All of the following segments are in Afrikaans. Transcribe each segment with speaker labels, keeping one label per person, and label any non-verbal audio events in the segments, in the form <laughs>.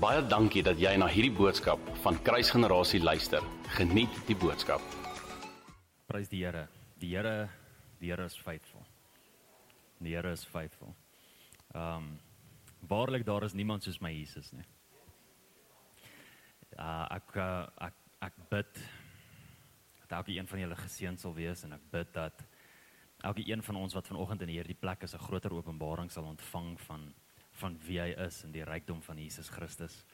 Speaker 1: Baie dankie dat jy na hierdie boodskap van Kruisgenerasie luister. Geniet die boodskap.
Speaker 2: Prys die Here. Die Here, die Here is faithful. Die Here is faithful. Ehm um, waarlik daar is niemand soos my Jesus nie. Uh, ek uh, ek ek bid dat elke een van julle geseën sal wees en ek bid dat elke een van ons wat vanoggend in hierdie plek is 'n groter openbaring sal ontvang van van wie hy is en die rykdom van Jesus Christus.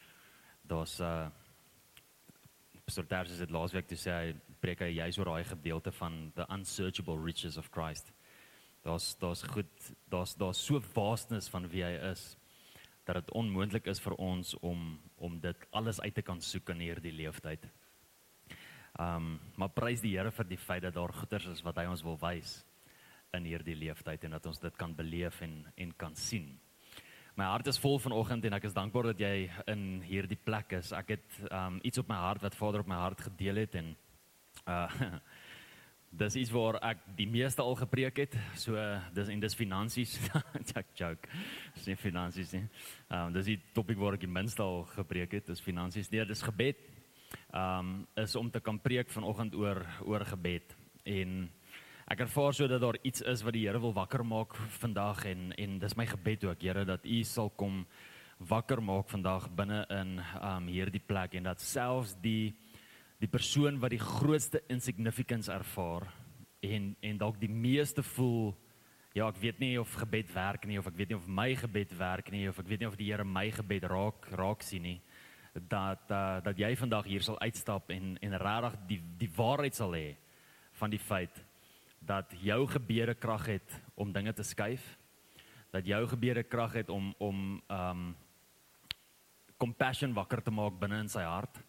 Speaker 2: Daar's uh Pastor Tars het laasweek toe sê hy preek hy juis oor daai gedeelte van the unsearchable riches of Christ. Daar's daar's goed, daar's daar's so vastness van wie hy is dat dit onmoontlik is vir ons om om dit alles uit te kan soek in hierdie leeftyd. Um maar prys die Here vir die feit dat daar goeders is wat hy ons wil wys in hierdie leeftyd en dat ons dit kan beleef en en kan sien. My hart is vol vanoggend en ek is dankbaar dat jy in hierdie plek is. Ek het um iets op my hart wat Vader op my hart gedeel het en uh <laughs> dis iets waar ek die meeste al gepreek het. So dis en dis finansies. <laughs> Check joke. Dis nie finansies nie. Um dis die topik waar ek die minste al gepreek het. Dis finansies. Nee, dis gebed. Um is om te kan preek vanoggend oor oor gebed en Ek ervaar so dat daar iets is wat die Here wil wakker maak vandag en en dis my gebed ook Here dat U sal kom wakker maak vandag binne in um hierdie plek en dat selfs die die persoon wat die grootste insignificance ervaar en en dalk die meeste voel ja ek weet nie of gebed werk nie of ek weet nie of my gebed werk nie of ek weet nie of die Here my gebed raak raak sien nie dat uh, dat jy vandag hier sal uitstap en en regtig die die waarheid sal hê van die feit dat jou gebede krag het om dinge te skuif. Dat jou gebede krag het om om um compassion wakker te maak binne in sy hart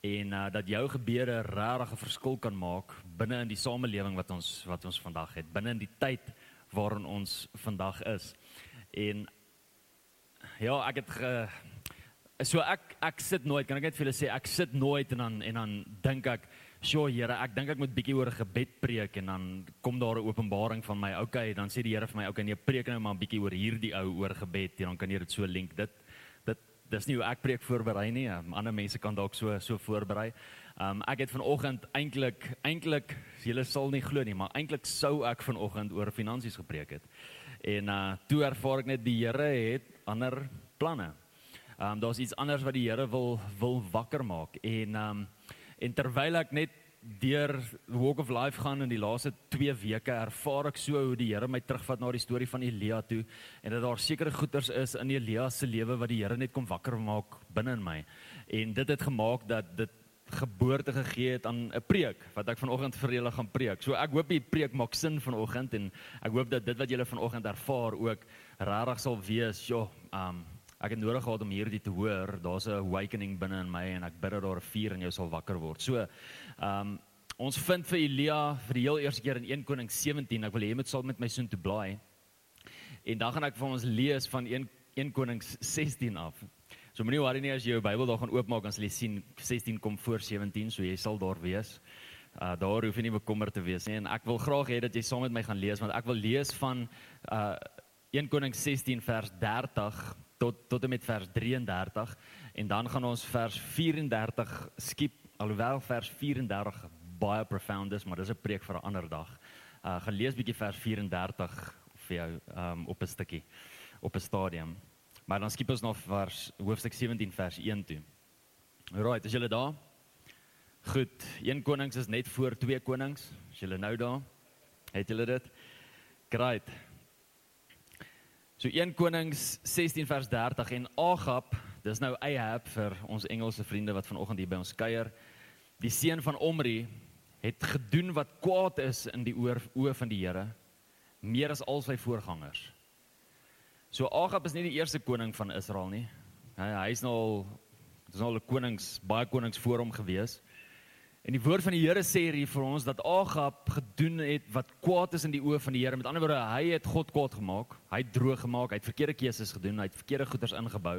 Speaker 2: en uh, dat jou gebede regtig 'n verskil kan maak binne in die samelewing wat ons wat ons vandag het, binne in die tyd waarin ons vandag is. En ja, ek het ge, so ek ek sit nooit, kan ek net vir julle sê ek sit nooit en dan en dan dink ek "Sjoe, Here, ek dink ek moet bietjie oor gebed preek en dan kom daar 'n openbaring van my. Okay, dan sê die Here vir my, "Okay, nee, preek nou maar 'n bietjie oor hierdie ou oor gebed en dan kan jy dit so link. Dit dit dis nie hoe ek preek voorberei nie. Um, ander mense kan dalk so so voorberei. Um ek het vanoggend eintlik eintlik julle sal nie glo nie, maar eintlik sou ek vanoggend oor finansies gepreek het. En uh toe ervaar ek net die Here het ander planne. Um daar's iets anders wat die Here wil wil wakker maak en um En terwyl ek net deur Walk of Life gaan in die laaste 2 weke, ervaar ek so hoe die Here my terugvat na die storie van Elia toe en dat daar sekere goeters is in Elia se lewe wat die Here net kom wakker maak binne in my. En dit het gemaak dat dit geboorte gegee het aan 'n preek wat ek vanoggend vir julle gaan preek. So ek hoop die preek maak sin vanoggend en ek hoop dat dit wat julle vanoggend ervaar ook regtig sal wees, ja, um ek het nodig gehad om hierdie te hoor. Daar's 'n awakening binne in my en ek bid dat daar 'n vuur in jou sal wakker word. So, ehm um, ons vind vir Elia vir die heel eerste keer in 1 Konings 17. Ek wil hê jy moet saam met my soheen toe blaai. En dan gaan ek vir ons lees van 1 1 Konings 16 af. So moenie worry nie as jy jou Bybel daar gaan oopmaak dan sal jy sien 16 kom voor 17, so jy sal daar wees. Uh daar hoef jy nie bekommerd te wees nie en ek wil graag hê dat jy saam met my gaan lees want ek wil lees van uh 1 Konings 16 vers 30 tot tot en met vers 33 en dan gaan ons vers 34 skiep alhoewel vers 34 baie profound is, maar dis 'n preek vir 'n ander dag. Uh gaan lees bietjie vers 34 vir jou um op 'n stukkie op 'n stadium. Maar dan skiep ons nog vers hoofstuk 17 vers 1 toe. Right, is julle daar? Goed, een konings is net voor twee konings. Is julle nou daar? Het julle dit? Great. So 1 Konings 16 vers 30 en Agab, dis nou Ahab vir ons Engelse vriende wat vanoggend hier by ons kuier. Die seun van Omri het gedoen wat kwaad is in die oor oë van die Here meer as al sy voorgangers. So Agab is nie die eerste koning van Israel nie. Hy hy's nou al dis al 'n konings, baie konings voor hom gewees. En die woord van die Here sê hier vir ons dat Agab gedoen het wat kwaad is in die oë van die Here. Met ander woorde, hy het God kwaad gemaak. Hy het droog gemaak, hy het verkeerde keuses gedoen, hy het verkeerde goederes ingebou,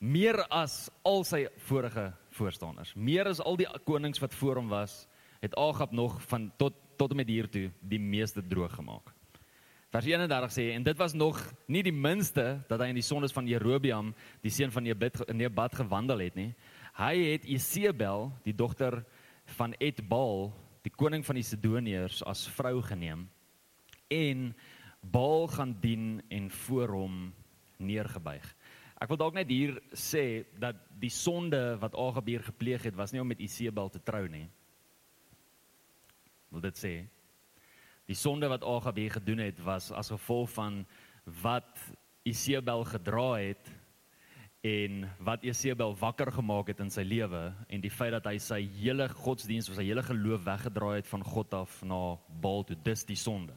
Speaker 2: meer as al sy vorige voorstanders. Meer as al die konings wat voor hom was, het Agab nog van tot tot met hier toe die meeste droog gemaak. Vers 31 sê en dit was nog nie die minste dat hy in die sondes van Jerobeam, die seun van Nebat, Nebat gewandel het nie. Hy het Isebel, die dogter Etbaal, die koning van die Sidoniërs as vrou geneem en Baal gaan dien en voor hom neergebuig. Ek wil dalk net hier sê dat die sonde wat Agab hier gepleeg het was nie om met Isebel te trou nie. Wil dit sê die sonde wat Agab hier gedoen het was as gevolg van wat Isebel gedra het en wat Isebel wakker gemaak het in sy lewe en die feit dat hy sy hele godsdiens of sy hele geloof weggedraai het van God af na Baal toe dis die sonde.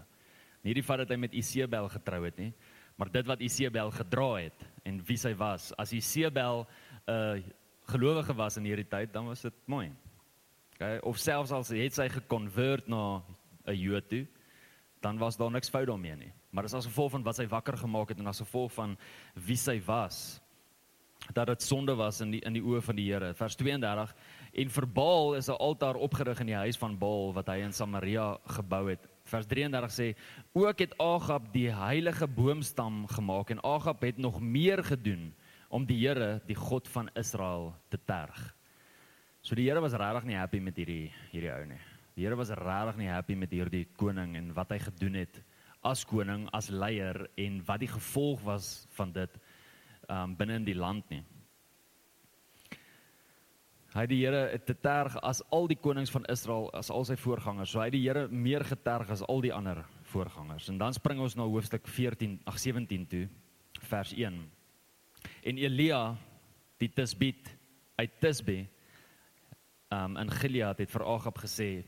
Speaker 2: Nie die feit dat hy met Isebel getrou het nie, maar dit wat Isebel gedra het en wie sy was. As Isebel 'n uh, gelowige was in hierdie tyd, dan was dit mooi. Okay, of selfs al het sy gekonvert na 'n Jood toe, dan was daar niks fout daarmee nie. Maar dis as gevolg van wat sy wakker gemaak het en as gevolg van wie sy was dat dit sonde was in die in die oë van die Here. Vers 32 en vir Baal is 'n altaar opgerig in die huis van Baal wat hy in Samaria gebou het. Vers 33 sê ook het Agab die heilige boomstam gemaak en Agab het nog meer gedoen om die Here, die God van Israel te terg. So die Here was regtig nie happy met hierdie hierdie ou nie. Die Here was regtig nie happy met hierdie koning en wat hy gedoen het as koning, as leier en wat die gevolg was van dit um binne in die land nie. Hy die Here te terg as al die konings van Israel, as al sy voorgangers. So hy die Here meer geterg as al die ander voorgangers. En dan spring ons na hoofstuk 14, ag 17 toe, vers 1. En Elia die Tisbit uit Tisbe um in Gilead het vir Agab gesê: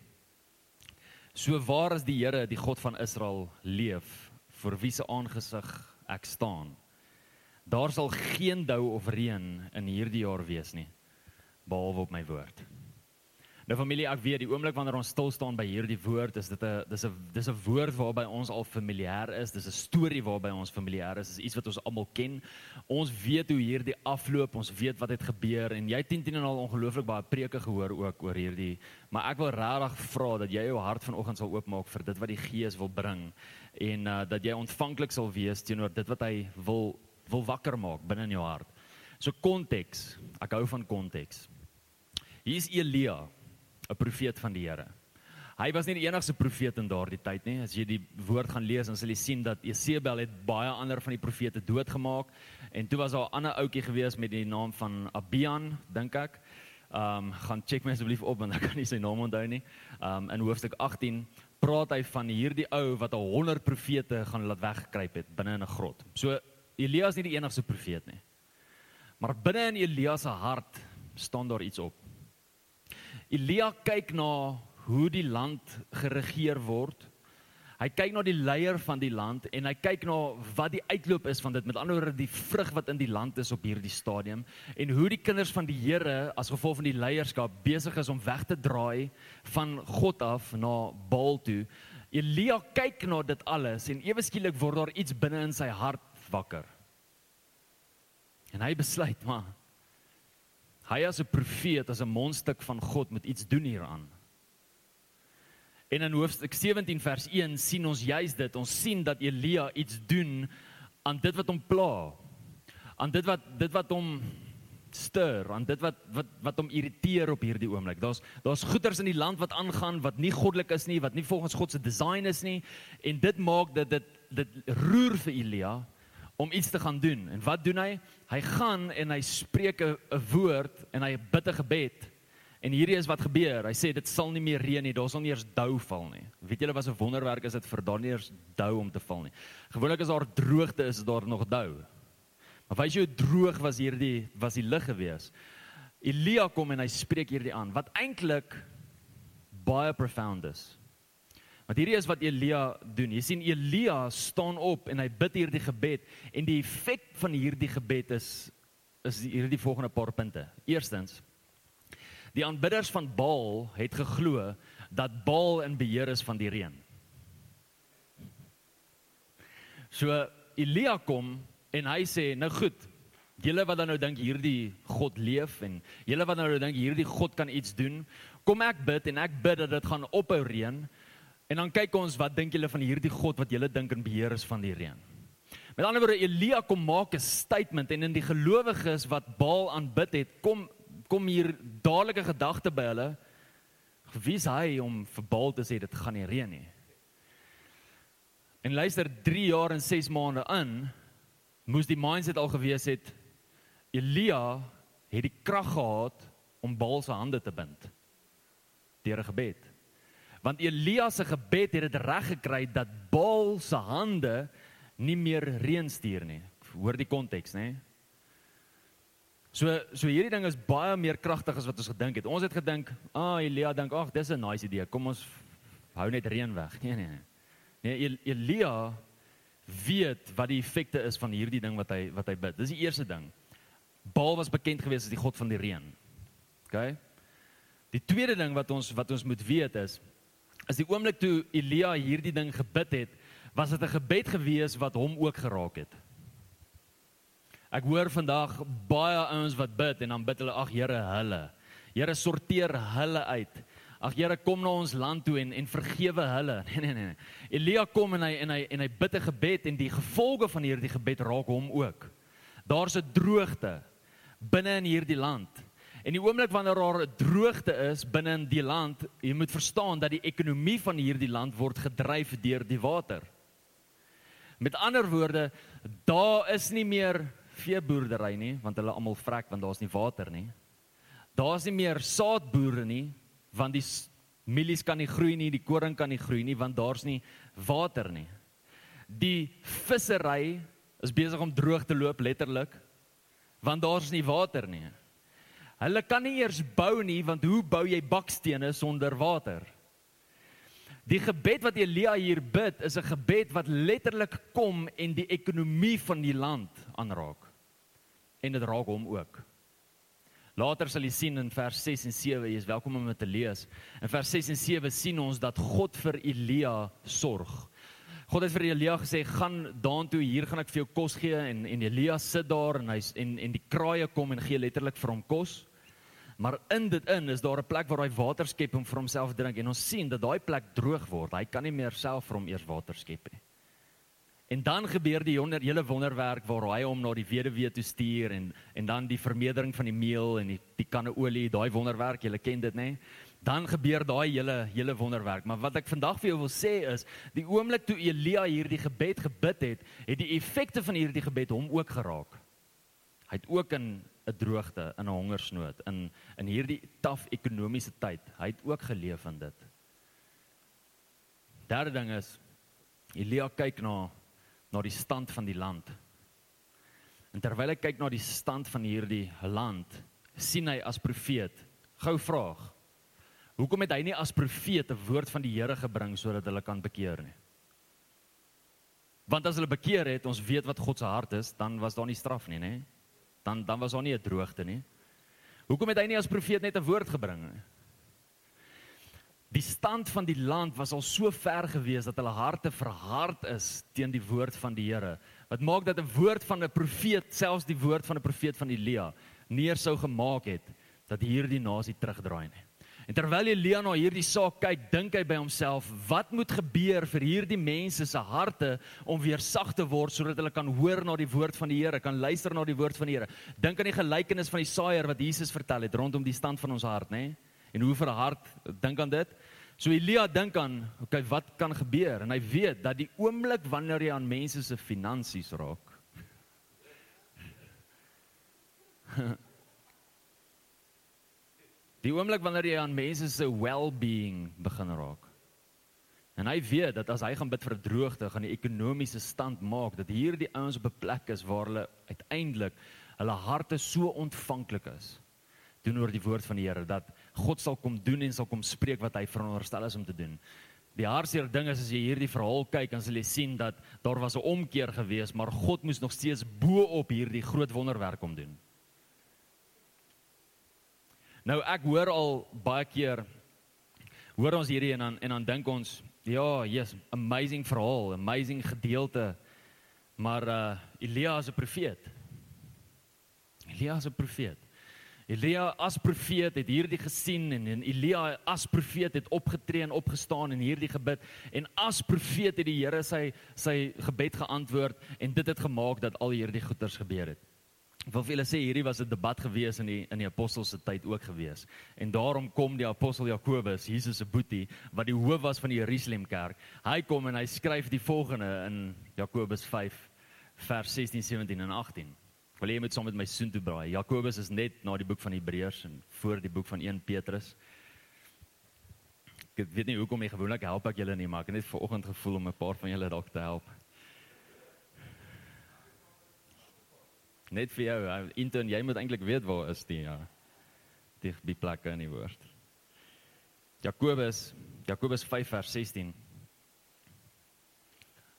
Speaker 2: So waar is die Here, die God van Israel leef, vir wie se aangesig ek staan? Daar sal geen dou of reën in hierdie jaar wees nie behalwe op my woord. Nou familie, ek weet die oomblik wanneer ons stil staan by hierdie woord, is dit 'n dis 'n dis 'n woord waarby ons al familier is. Dis 'n storie waarby ons familier is. Dis iets wat ons almal ken. Ons weet hoe hierdie afloop, ons weet wat het gebeur en jy het 10 10 en al ongelooflik baie preke gehoor ook oor hierdie. Maar ek wil regtig vra dat jy jou hart vanoggend sal oopmaak vir dit wat die Gees wil bring en uh, dat jy ontvanklik sal wees teenoor dit wat hy wil wil wakker maak binne in jou hart. So konteks, ek hou van konteks. Hier is Elia, 'n profeet van die Here. Hy was nie die enigste profeet in daardie tyd nie. As jy die woord gaan lees, dan sal jy sien dat Jesebel het baie ander van die profete doodgemaak en toe was daar 'n ander ouetjie gewees met die naam van Abian, dink ek. Ehm um, gaan check my asseblief op want ek kan nie sy naam onthou nie. Ehm um, in hoofstuk 18 praat hy van hierdie ou wat 'n 100 profete gaan laat weggekruip het binne in 'n grot. So Elia is nie die enigste profeet nie. Maar binne in Elia se hart staan daar iets op. Elia kyk na hoe die land geregeer word. Hy kyk na die leier van die land en hy kyk na wat die uitloop is van dit. Met ander woorde die vrug wat in die land is op hierdie stadium en hoe die kinders van die Here as gevolg van die leierskap besig is om weg te draai van God af na Baal toe. Elia kyk na dit alles en ewe skielik word daar iets binne in sy hart wakker. En hy besluit maar hy as 'n profeet, as 'n mondstuk van God moet iets doen hieraan. En in hoofstuk 17 vers 1 sien ons juis dit. Ons sien dat Elia iets doen aan dit wat hom pla. Aan dit wat dit wat hom stir, aan dit wat wat wat hom irriteer op hierdie oomblik. Daar's daar's goeters in die land wat aangaan wat nie goddelik is nie, wat nie volgens God se design is nie en dit maak dat dit dit roer vir Elia om iets te gaan doen. En wat doen hy? Hy gaan en hy spreek 'n woord en hy bid 'n gebed. En hierdie is wat gebeur. Hy sê dit sal nie meer reën nie. Daar sal nie eers dou val nie. Weet julle wat 'n wonderwerk is dit vir daar nie eers dou om te val nie. Gewoonlik as daar droogte is, is daar nog dou. Maar wys hoe droog was hierdie was die lig gewees. Elia kom en hy spreek hierdie aan wat eintlik baie profound is. Want hierdie is wat Elia doen. Jy sien Elia staan op en hy bid hierdie gebed en die effek van hierdie gebed is is hierdie volgende paar punte. Eerstens die aanbidders van Baal het geglo dat Baal in beheer is van die reën. So Elia kom en hy sê nou goed Julle wat dan nou dink hierdie God leef en julle wat nou dink hierdie God kan iets doen, kom ek bid en ek bid dat dit gaan ophou reën En dan kyk ons wat dink julle van hierdie God wat julle dink in beheer is van die reën. Met ander woorde Elia kom maak 'n statement en in die gelowiges wat Baal aanbid het, kom kom hier dadelike gedagte by hulle. Wie is hy om vir Baal te sê dit gaan nie reën nie? En luister 3 jaar en 6 maande in moes die mindset al gewees het Elia het die krag gehad om Baal se hande te bind deur 'n gebed. Want Elia se gebed het dit reg gekry dat Baal se hande nie meer reën stuur nie. Hoor die konteks, nê? So so hierdie ding is baie meer kragtig as wat ons gedink het. Ons het gedink, "Ah, Elia dink, ag, dis 'n nice idee. Kom ons hou net reën weg." <laughs> Nee, nee. Nee, Elia weet wat die effekte is van hierdie ding wat hy wat hy bid. Dis die eerste ding. Baal was bekend gewees as die god van die reën. OK? Die tweede ding wat ons wat ons moet weet is is die oomblik toe Elia hierdie ding gebid het, was dit 'n gebed gewees wat hom ook geraak het. Ek hoor vandag baie ouens wat bid en dan bid hulle ag Here, hulle. Here sorteer hulle uit. Ag Here, kom na ons land toe en en vergewe hulle. <laughs> Nee nee nee. Elia kom en hy en hy en hy bid 'n gebed en die gevolge van hierdie gebed raak hom ook. Daar's 'n droogte binne in hierdie land. En die oomblik wanneer daar 'n droogte is binne in die land, jy moet verstaan dat die ekonomie van hierdie land word gedryf deur die water. Met ander woorde, daar is nie meer veeboerdery nie, want hulle almal vrek want daar's nie water nie. Daar's nie meer saadboere nie, want die mielies kan nie groei nie, die koring kan nie groei nie want daar's nie water nie. Die vissery is besig om droog te loop letterlik want daar's nie water nie. Hulle kan nie eers bou nie want hoe bou jy bakstene sonder water? Die gebed wat Elia hier bid is 'n gebed wat letterlik kom en die ekonomie van die land aanraak. En dit raak hom ook. Later sal jy sien in vers 6 en 7, jy is welkom om dit te lees. In vers 6 en 7 sien ons dat God vir Elia sorg. God het vir Elia gesê gaan daartoe hier gaan ek vir jou kos gee en en Elia sit daar en hy en en die kraaie kom en gee letterlik vir hom kos. Maar in dit in is daar 'n plek waar hy water skep om vir homself drink en ons sien dat daai plek droog word. Hy kan nie meer self vir hom eers water skep nie. En dan gebeur die wonder, hele wonderwerk waar hy hom na die weduwee toe stuur en en dan die vermeerdering van die meel en die die kanne olie, daai wonderwerk, julle ken dit nê? Dan gebeur daai hele hele wonderwerk. Maar wat ek vandag vir jou wil sê is, die oomblik toe Elia hierdie gebed gebid het, het die effekte van hierdie gebed hom ook geraak. Hy het ook in 'n droogte, in 'n hongersnood, in in hierdie taaf ekonomiese tyd, hy het ook geleef in dit. Derde ding is Elia kyk na na die stand van die land. En terwyl hy kyk na die stand van hierdie land, sien hy as profeet. Gou vraag. Hoekom het hy nie as profeet 'n woord van die Here gebring sodat hulle kan bekeer nie? Want as hulle bekeer het, ons weet wat God se hart is, dan was daar nie straf nie, nê? Dan dan was daar nie 'n droogte nie. Hoekom het hy nie as profeet net 'n woord gebring nie? Die stand van die land was al so ver gewees dat hulle harte verhard is teen die woord van die Here. Wat maak dat 'n woord van 'n profeet, selfs die woord van 'n profeet van Elia, neer sou gemaak het dat hierdie nasie terugdraai nie. En terwyl Elia na hierdie saak kyk, dink hy by homself, wat moet gebeur vir hierdie mense se harte om weer sag te word sodat hulle kan hoor na die woord van die Here, kan luister na die woord van die Here. Dink aan die gelykenis van die saaier wat Jesus vertel het rondom die stand van ons hart, nê? Nee? en hoe vir 'n hart dink aan dit. So Elia dink aan, okay, wat kan gebeur? En hy weet dat die oomblik wanneer jy aan mense se finansies raak. <laughs> Die oomblik wanneer jy aan mense se well-being begin raak. En hy weet dat as hy gaan bid vir droogte, gaan die ekonomiese stand maak dat hierdie ouens op 'n plek is waar hulle uiteindelik hulle harte so ontvanklik is teenoor die woord van die Here dat God sal kom doen en sal kom spreek wat hy veronderstel is om te doen. Die hartseer ding is as jy hierdie verhaal kyk, dan sal jy sien dat daar was 'n omkeer gewees, maar God moes nog steeds bo op hierdie groot wonderwerk kom doen. Nou ek hoor al baie keer hoor ons hierdie en dan en dan dink ons, ja, yes, amazing verhaal, amazing gedeelte. Maar uh Elia is 'n profeet. Elia is 'n profeet. Elia as profeet het hierdie gesien en, en Elia as profeet het opgetree en opgestaan en hierdie gebid en as profeet het die Here sy sy gebed geantwoord en dit het gemaak dat al hierdie goeters gebeur het. Wil vir julle sê hierdie was 'n debat gewees in die in die apostels se tyd ook gewees. En daarom kom die apostel Jakobus, Jesus se boetie, wat die hoof was van die Jerusalem kerk. Hy kom en hy skryf die volgende in Jakobus 5 vers 16, 17 en 18. Wil jy met saam met my soen toe braai? Jakobus is net na die boek van Hebreërs en voor die boek van 1 Petrus. Ek weet nie hoekom jy gewoonlik help ek julle nie, maar ek het net vanoggend gevoel om 'n paar van julle dalk te help. Net vir jou, intern, jy moet eintlik weet waar is die ja die die plekke in die woord. Jakobus, Jakobus 5 vers 16.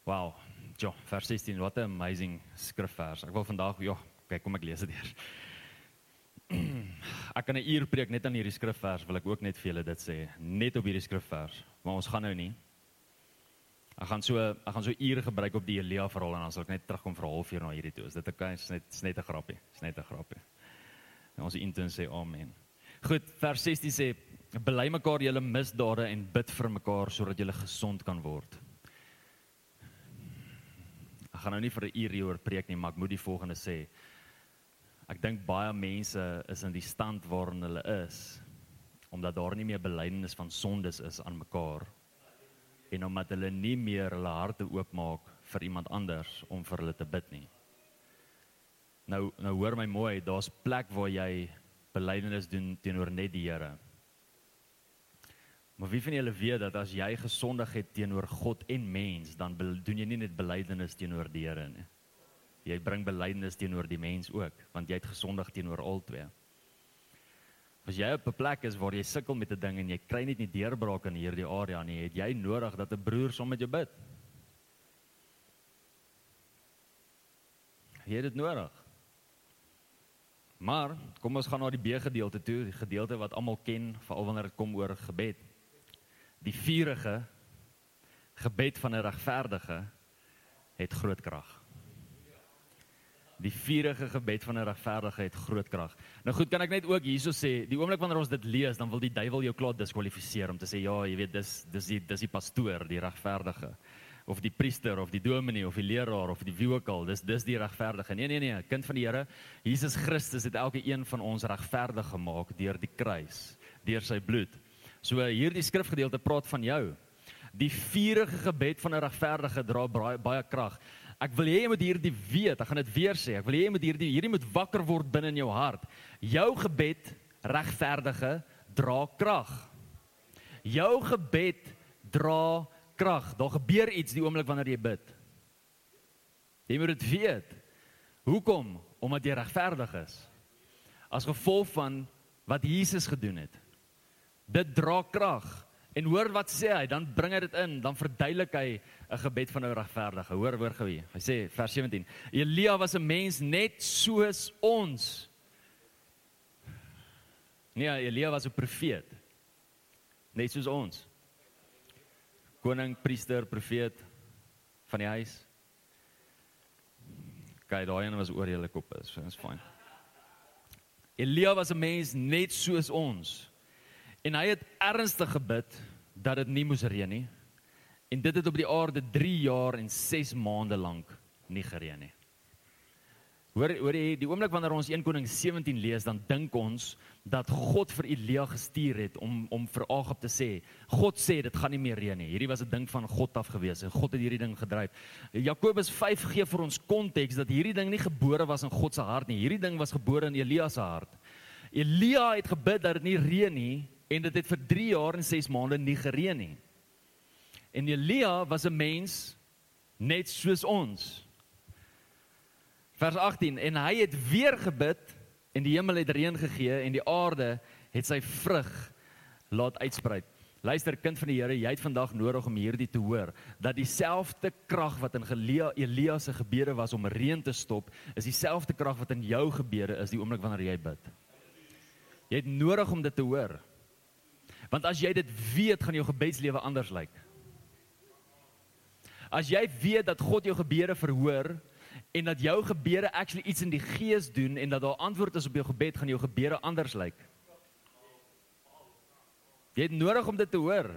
Speaker 2: Wow, Ja, vers 16, wat 'n amazing skrifvers. Ek wil vandag, ja, kyk kom ek lees dit eers. <clears throat> ek kan 'n uur preek net aan hierdie skrifvers, wil ek ook net vir julle dit sê, net op hierdie skrifvers. Maar ons gaan nou nie. Ek gaan so ek gaan so ure gebruik op die Elia verhaal en dan sal ek net terugkom vir 'n halfuur na hierdie toe. Is dit okay? Is net is net 'n grappie. Is net 'n grappie. En ons intens sê amen. Goed, vers 16 sê: "Bely mekaar julle misdade en bid vir mekaar sodat julle gesond kan word." Ek gaan nou nie vir 'n uur hieroor preek nie, maar ek moet die volgende sê. Ek dink baie mense is in die stand waarin hulle is omdat daar nie meer belydenis van sondes is aan mekaar en omdat hulle nie meer hulle harte oopmaak vir iemand anders om vir hulle te bid nie. Nou nou hoor my mooi, daar's plek waar jy belydenis doen teenoor net die Here. Maar wie van julle weet dat as jy gesondig het teenoor God en mens, dan doen jy nie net belydenis teenoor die Here nie. Jy bring belydenis teenoor die mens ook, want jy het gesondig teenoor albei. As jy op 'n plek is waar jy sukkel met 'n ding en jy kry net nie deurbraak in hierdie area nie, het jy nodig dat 'n broer saam met jou bid. Jy het dit nodig. Maar kom ons gaan na die B gedeelte toe, die gedeelte wat almal ken, veral wanneer dit kom oor gebed die vurige gebed van 'n regverdige het groot krag. Die vurige gebed van 'n regverdige het groot krag. Nou goed, kan ek net ook hierso sê, die oomblik wanneer ons dit lees, dan wil die duiwel jou klaar diskwalifiseer om te sê ja, jy weet dis dis die dis die pastoor, die regverdige of die priester of die dominee of die leraar of die wie ook al, dis dis die regverdige. Nee nee nee, kind van die Here, Jesus Christus het elke een van ons regverdig gemaak deur die kruis, deur sy bloed. So hierdie skrifgedeelte praat van jou. Die vurige gebed van 'n regverdige dra baie, baie krag. Ek wil hê jy moet hierdie weet, ek gaan dit weer sê. Ek wil hê jy moet hierdie hierdie moet wakker word binne in jou hart. Jou gebed regverdige dra krag. Jou gebed dra krag. Daar gebeur iets die oomblik wanneer jy bid. Jy moet dit weet. Hoekom? Omdat jy regverdig is. As gevolg van wat Jesus gedoen het. Dit dra krag. En hoor wat sê hy, dan bring hy dit in, dan verduidelik hy 'n gebed van 'n regverdige. Hoor hoor gou. Hy sê vers 17: Elia was 'n mens net soos ons. Nee, Elia was 'n profeet. Net soos ons. Koning, priester, profeet van die huis. Kyk, daai een was oor julle koppe, so is fyn. Elia was 'n mens net soos ons. En hy het ernstig gebid dat dit nie moes reën nie. En dit het op die aarde 3 jaar en 6 maande lank nie gereën nie. Hoor hoor jy die oomblik wanneer ons 1 Konings 17 lees dan dink ons dat God vir Elia gestuur het om om vir Agab te sê God sê dit gaan nie meer reën nie. Hierdie was 'n ding van God af gewees en God het hierdie ding gedryf. Jakobus 5 gee vir ons konteks dat hierdie ding nie gebore was in God se hart nie. Hierdie ding was gebore in Elia se hart. Elia het gebid dat dit nie reën nie en dit het vir 3 jaar en 6 maande nie gereën nie. En Elia was 'n mens net soos ons. Vers 18 en hy het weer gebid en die hemel het reën gegee en die aarde het sy vrug laat uitsprei. Luister kind van die Here, jy het vandag nodig om hierdie te hoor dat dieselfde krag wat in Elia Elia se gebede was om reën te stop, is dieselfde krag wat in jou gebede is die oomblik wanneer jy bid. Jy het nodig om dit te hoor. Want as jy dit weet, gaan jou gebedslewe anders lyk. As jy weet dat God jou gebede verhoor en dat jou gebede actually iets in die gees doen en dat daar antwoord is op jou gebed, gaan jou gebede anders lyk. Jy het nodig om dit te hoor.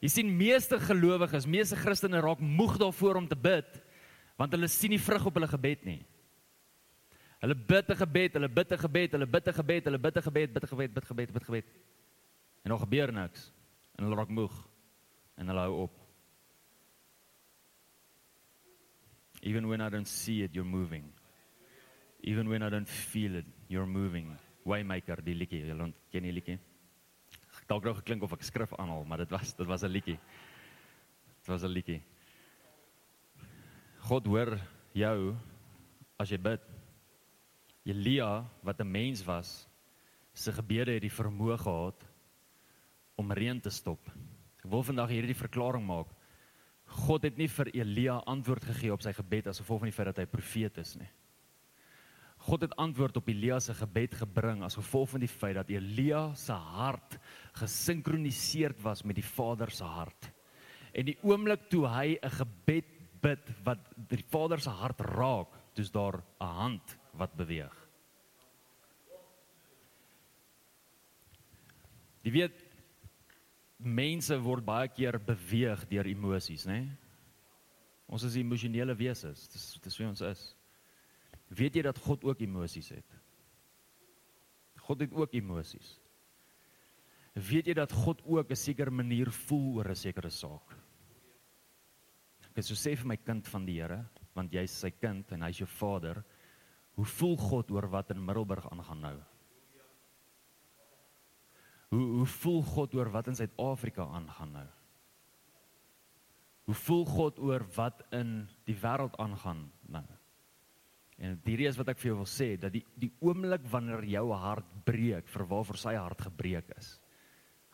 Speaker 2: Jy sien meeste gelowiges, meeste Christene raak moeg daarvoor om te bid want hulle sien nie vrug op hulle gebed nie. Hulle bid 'n gebed, hulle bid 'n gebed, hulle bid 'n gebed, hulle bid 'n gebed, bid 'n gebed, bid gebed, bid gebed. En dan gebeur niks. En hulle raak moeg. En hulle hou op. Even when I don't see it, you're moving. Even when I don't feel it, you're moving. Waymaker, die liedjie, jy ken die liedjie? Dalk nou geklink of ek skrif aanhaal, maar dit was dit was 'n liedjie. Dit was 'n liedjie. God hoor jou as jy bid. Elia wat 'n mens was, se gebede het die vermoë gehad om reën te stop. Ek wil vandag hierdie verklaring maak. God het nie vir Elia antwoord gegee op sy gebed as gevolg van die feit dat hy profeet is nie. God het antwoord op Elia se gebed gebring as gevolg van die feit dat Elia se hart gesinkroniseerd was met die Vader se hart. En die oomblik toe hy 'n gebed bid wat die Vader se hart raak, dis daar 'n hand wat beweeg. Jy weet mense word baie keer beweeg deur emosies, né? Ons is emosionele wesens. Dis dis wie ons is. Weet jy dat God ook emosies het? God het ook emosies. Weet jy dat God ook 'n sekere manier voel oor 'n sekere saak? Ek sê so vir my kind van die Here, want jy's sy kind en hy's jou vader. Hoe voel God oor wat in Middelburg aangaan nou? Hoe hoe voel God oor wat in Suid-Afrika aangaan nou? Hoe voel God oor wat in die wêreld aangaan nou? En hierdie is wat ek vir jou wil sê dat die die oomblik wanneer jou hart breek vir waarvoor sy hart gebreek is,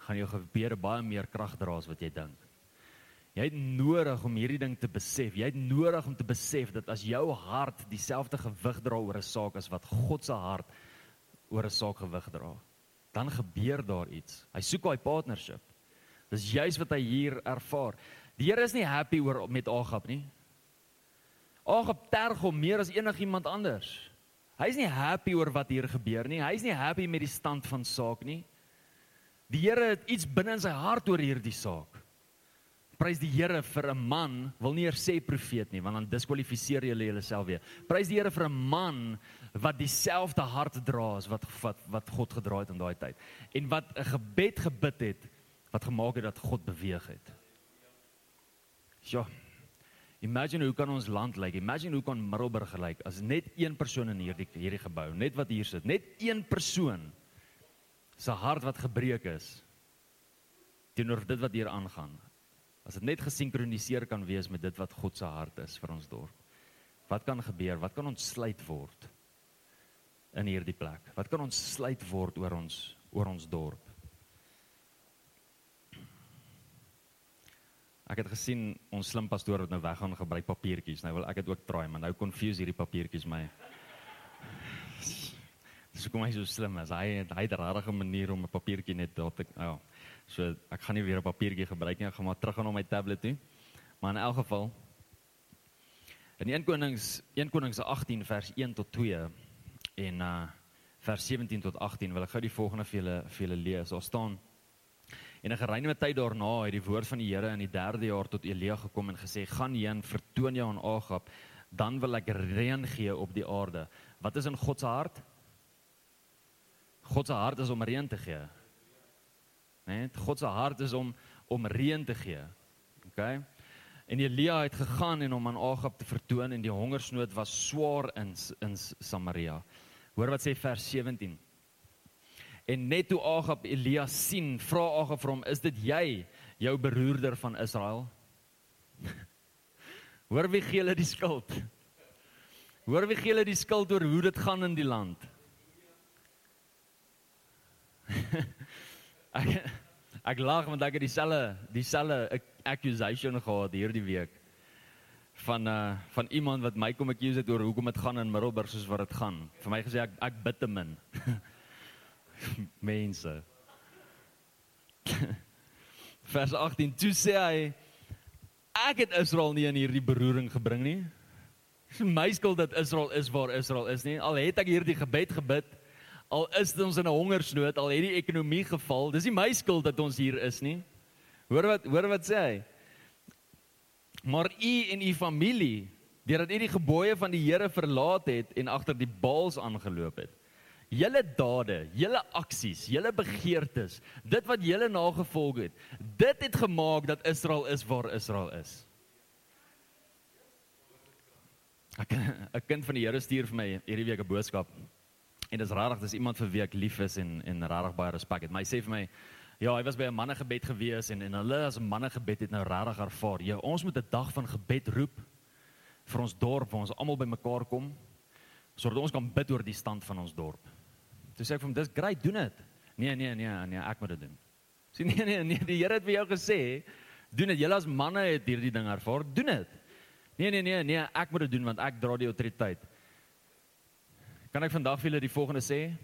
Speaker 2: gaan jou gebede baie meer krag dra as wat jy dink. Jy het nodig om hierdie ding te besef. Jy het nodig om te besef dat as jou hart dieselfde gewig dra oor 'n saak as wat God se hart oor 'n saak gewig dra, dan gebeur daar iets. Hy soek daai partnership. Dis juis wat hy hier ervaar. Die Here is nie happy oor met Agab nie. Agab terg hom meer as enigiemand anders. Hy's nie happy oor wat hier gebeur nie. Hy's nie happy met die stand van saak nie. Die Here het iets binne in sy hart oor hierdie saak. Prys die Here vir 'n man, wil nie eers sê profeet nie, want dan diskwalifiseer jy jouself weer. Prys die Here vir 'n man wat dieselfde hart dra as wat wat wat God gedra het in daai tyd en wat 'n gebed gebid het wat gemaak het dat God beweeg het. Ja. Imagine hoe kan ons land lyk? Imagine hoe kan Middelburg lyk as net een persoon in hierdie hierdie gebou, net wat hier sit, net een persoon se hart wat gebreek is teenoor dit wat hier aangaan. As dit net gesinkroniseer kan wees met dit wat God se hart is vir ons dorp. Wat kan gebeur? Wat kan ontsluit word in hierdie plek? Wat kan ontsluit word oor ons oor ons dorp? Ek het gesien ons slim pastoor het nou weg gaan gebruik papiertjies. Nou wil ek dit ook probeer, maar nou confuse hierdie papiertjies my. Dis kom hy so slim as hy hy het 'n rare manier om 'n papiertjie net daar te ja. Oh. So ek gaan nie weer 'n papiertjie gebruik nie, ek gaan maar terug gaan op my tablet toe. Maar in elk geval in 1 Konings 1 Konings 18 vers 1 tot 2 en uh vers 17 tot 18 wil ek gou die volgende vir julle vir julle lees. Daar staan En 'n geruime tyd daarna het die woord van die Here in die 3de jaar tot Elia gekom en gesê: "Gaan heen, vertoon jou aan Agab, dan wil ek reën gee op die aarde." Wat is in God se hart? God se hart is om reën te gee. Net God se hart is om om reën te gee. OK. En Elia het gegaan en hom aan Agab te vertoon en die hongersnood was swaar in in Samaria. Hoor wat sê vers 17. En net toe Agab Elia sien, vra Agab vir hom, "Is dit jy, jou beroerder van Israel?" <laughs> Hoor wie gee hulle die skuld? Hoor wie gee hulle die skuld oor hoe dit gaan in die land? <laughs> ek ek lag want ek het dieselfde dieselfde accusation gehad hierdie week van uh van iemand wat my kom accuse het oor hoekom dit gaan in Middelburg soos wat dit gaan. Vir my gesê ek ek bid te min. <laughs> Mense. <laughs> Vers 18 toe sê hy ek het Israel nie in hierdie beroering gebring nie. Dis my skuld dat Israel is waar Israel is nie. Al het ek hierdie gebed gebid, al is ons in 'n hongersnood, al het die ekonomie geval, dis nie my skuld dat ons hier is nie. Hoor wat hoor wat sê hy? Maar u en u familie, deurdat u die gebooie van die Here verlaat het en agter die baals aangeloop het. Julle dade, julle aksies, julle begeertes, dit wat julle nagevolg het, dit het gemaak dat Israel is waar Israel is. 'n kind van die Here stuur vir my hierdie week 'n boodskap. En dit is rarig, dis iemand vir wie ek lief is en en rarig baie respek het. Maar hy sê vir my, ja, hy was by 'n mannegebed gewees en en hulle as 'n mannegebed het nou rarig ervaar. Ja, ons moet 'n dag van gebed roep vir ons dorp waar ons almal bymekaar kom sodat ons kan bid oor die stand van ons dorp. Toe sê ek vir hom, dis great, doen dit. Nee, nee, nee, nee, ek moet dit doen. Sê nee, nee, nee, die Here het vir jou gesê, doen dit. Julle as manne het hierdie ding ervaar, doen dit. Nee nee nee nee, ek moet dit doen want ek dra die autoriteit. Kan ek vandag vir julle die volgende sê?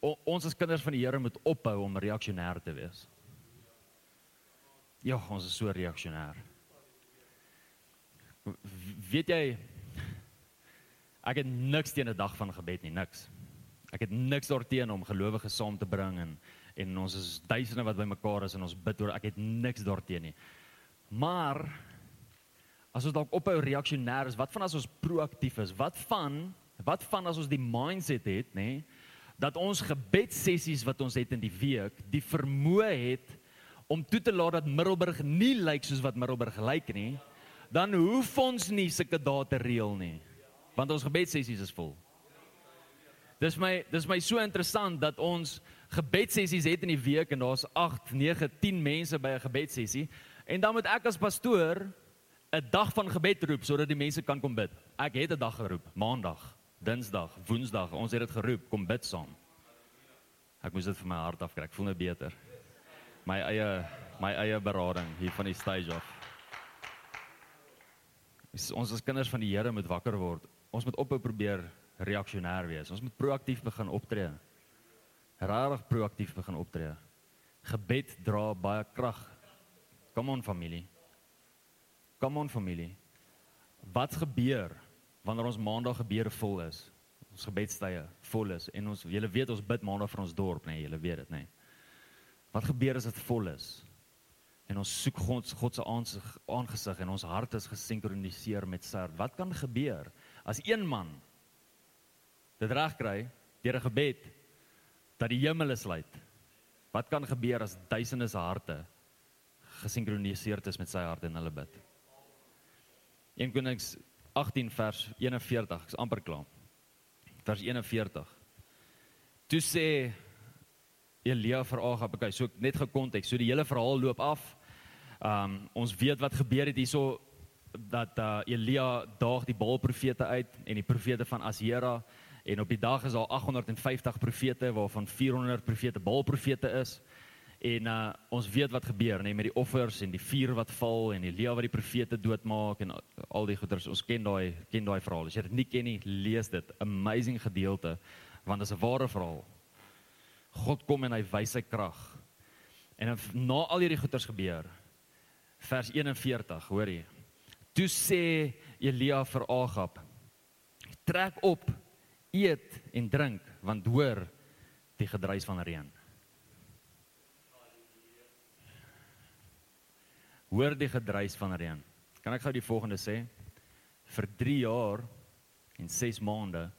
Speaker 2: O, ons as kinders van die Here moet ophou om reaksionêr te wees. Ja, ons is so reaksionêr. Weet jy ek het niks teen 'n dag van gebed nie, niks. Ek het niks daarteenoor om gelowiges saam te bring en en ons is duisende wat bymekaar is en ons bid oor ek het niks daarteenoor nie. Maar As ons dalk ophou reaksionêr is, wat van as ons proaktief is? Wat van wat van as ons die mindset het, nê, nee, dat ons gebedsessies wat ons het in die week, die vermoë het om toe te laat dat Middelburg nie lyk soos wat Middelburg lyk nie, dan hoef ons nie sulke dae te reël nie, want ons gebedsessies is vol. Dis my dis my so interessant dat ons gebedsessies het in die week en daar's 8, 9, 10 mense by 'n gebedsessie en dan moet ek as pastoor 'n dag van gebed roep sodat die mense kan kom bid. Ek het 'n dag geroep, Maandag, Dinsdag, Woensdag. Ons het dit geroep, kom bid saam. Ek moes dit vir my hart afkry. Ek voel nou beter. My eie my eie berading hier van die stage af. Ons as kinders van die Here moet wakker word. Ons moet ophou probeer reaksionêr wees. Ons moet proaktief begin optree. Rarig proaktief begin optree. Gebed dra baie krag. Kom on familie. Kom on familie. Wat gebeur wanneer ons maandag gebeure vol is? Ons gebedstye vol is en ons julle weet ons bid maandag vir ons dorp, nê, nee, julle weet dit, nê. Nee. Wat gebeur as dit vol is? En ons soek God God se aangesig en ons hart is gesinkroniseer met sy. Wat kan gebeur as een man dit reg kry deur 'n gebed dat die hemel sluit? Wat kan gebeur as duisende se harte gesinkroniseerd is met sy hart en hulle bid? 1 Konings 18 vers 41, ek's amper klaar. Vers 41. Toe sê Elia vir Agab, okay, so net gekonteks, so die hele verhaal loop af. Um ons weet wat gebeur het hierso dat uh, Elia daag die Baal profete uit en die profete van Asera en op die dag is daar 850 profete waarvan 400 profete Baal profete is. En uh ons weet wat gebeur nê met die offers en die vuur wat val en Elia wat die profete doodmaak en al die goeders. Ons ken daai ken daai verhaal. As jy dit nie ken nie, lees dit. Amazing gedeelte want dit is 'n ware verhaal. God kom en hy wys sy krag. En na al hierdie goeders gebeur, vers 41, hoor jy. Toe sê Elia vir Agab: "Trek op, eet en drink, want hoor die gedruis van reën." Hoor die gedruis van reën. Kan ek gou die volgende sê? Vir 3 jaar en 6 maande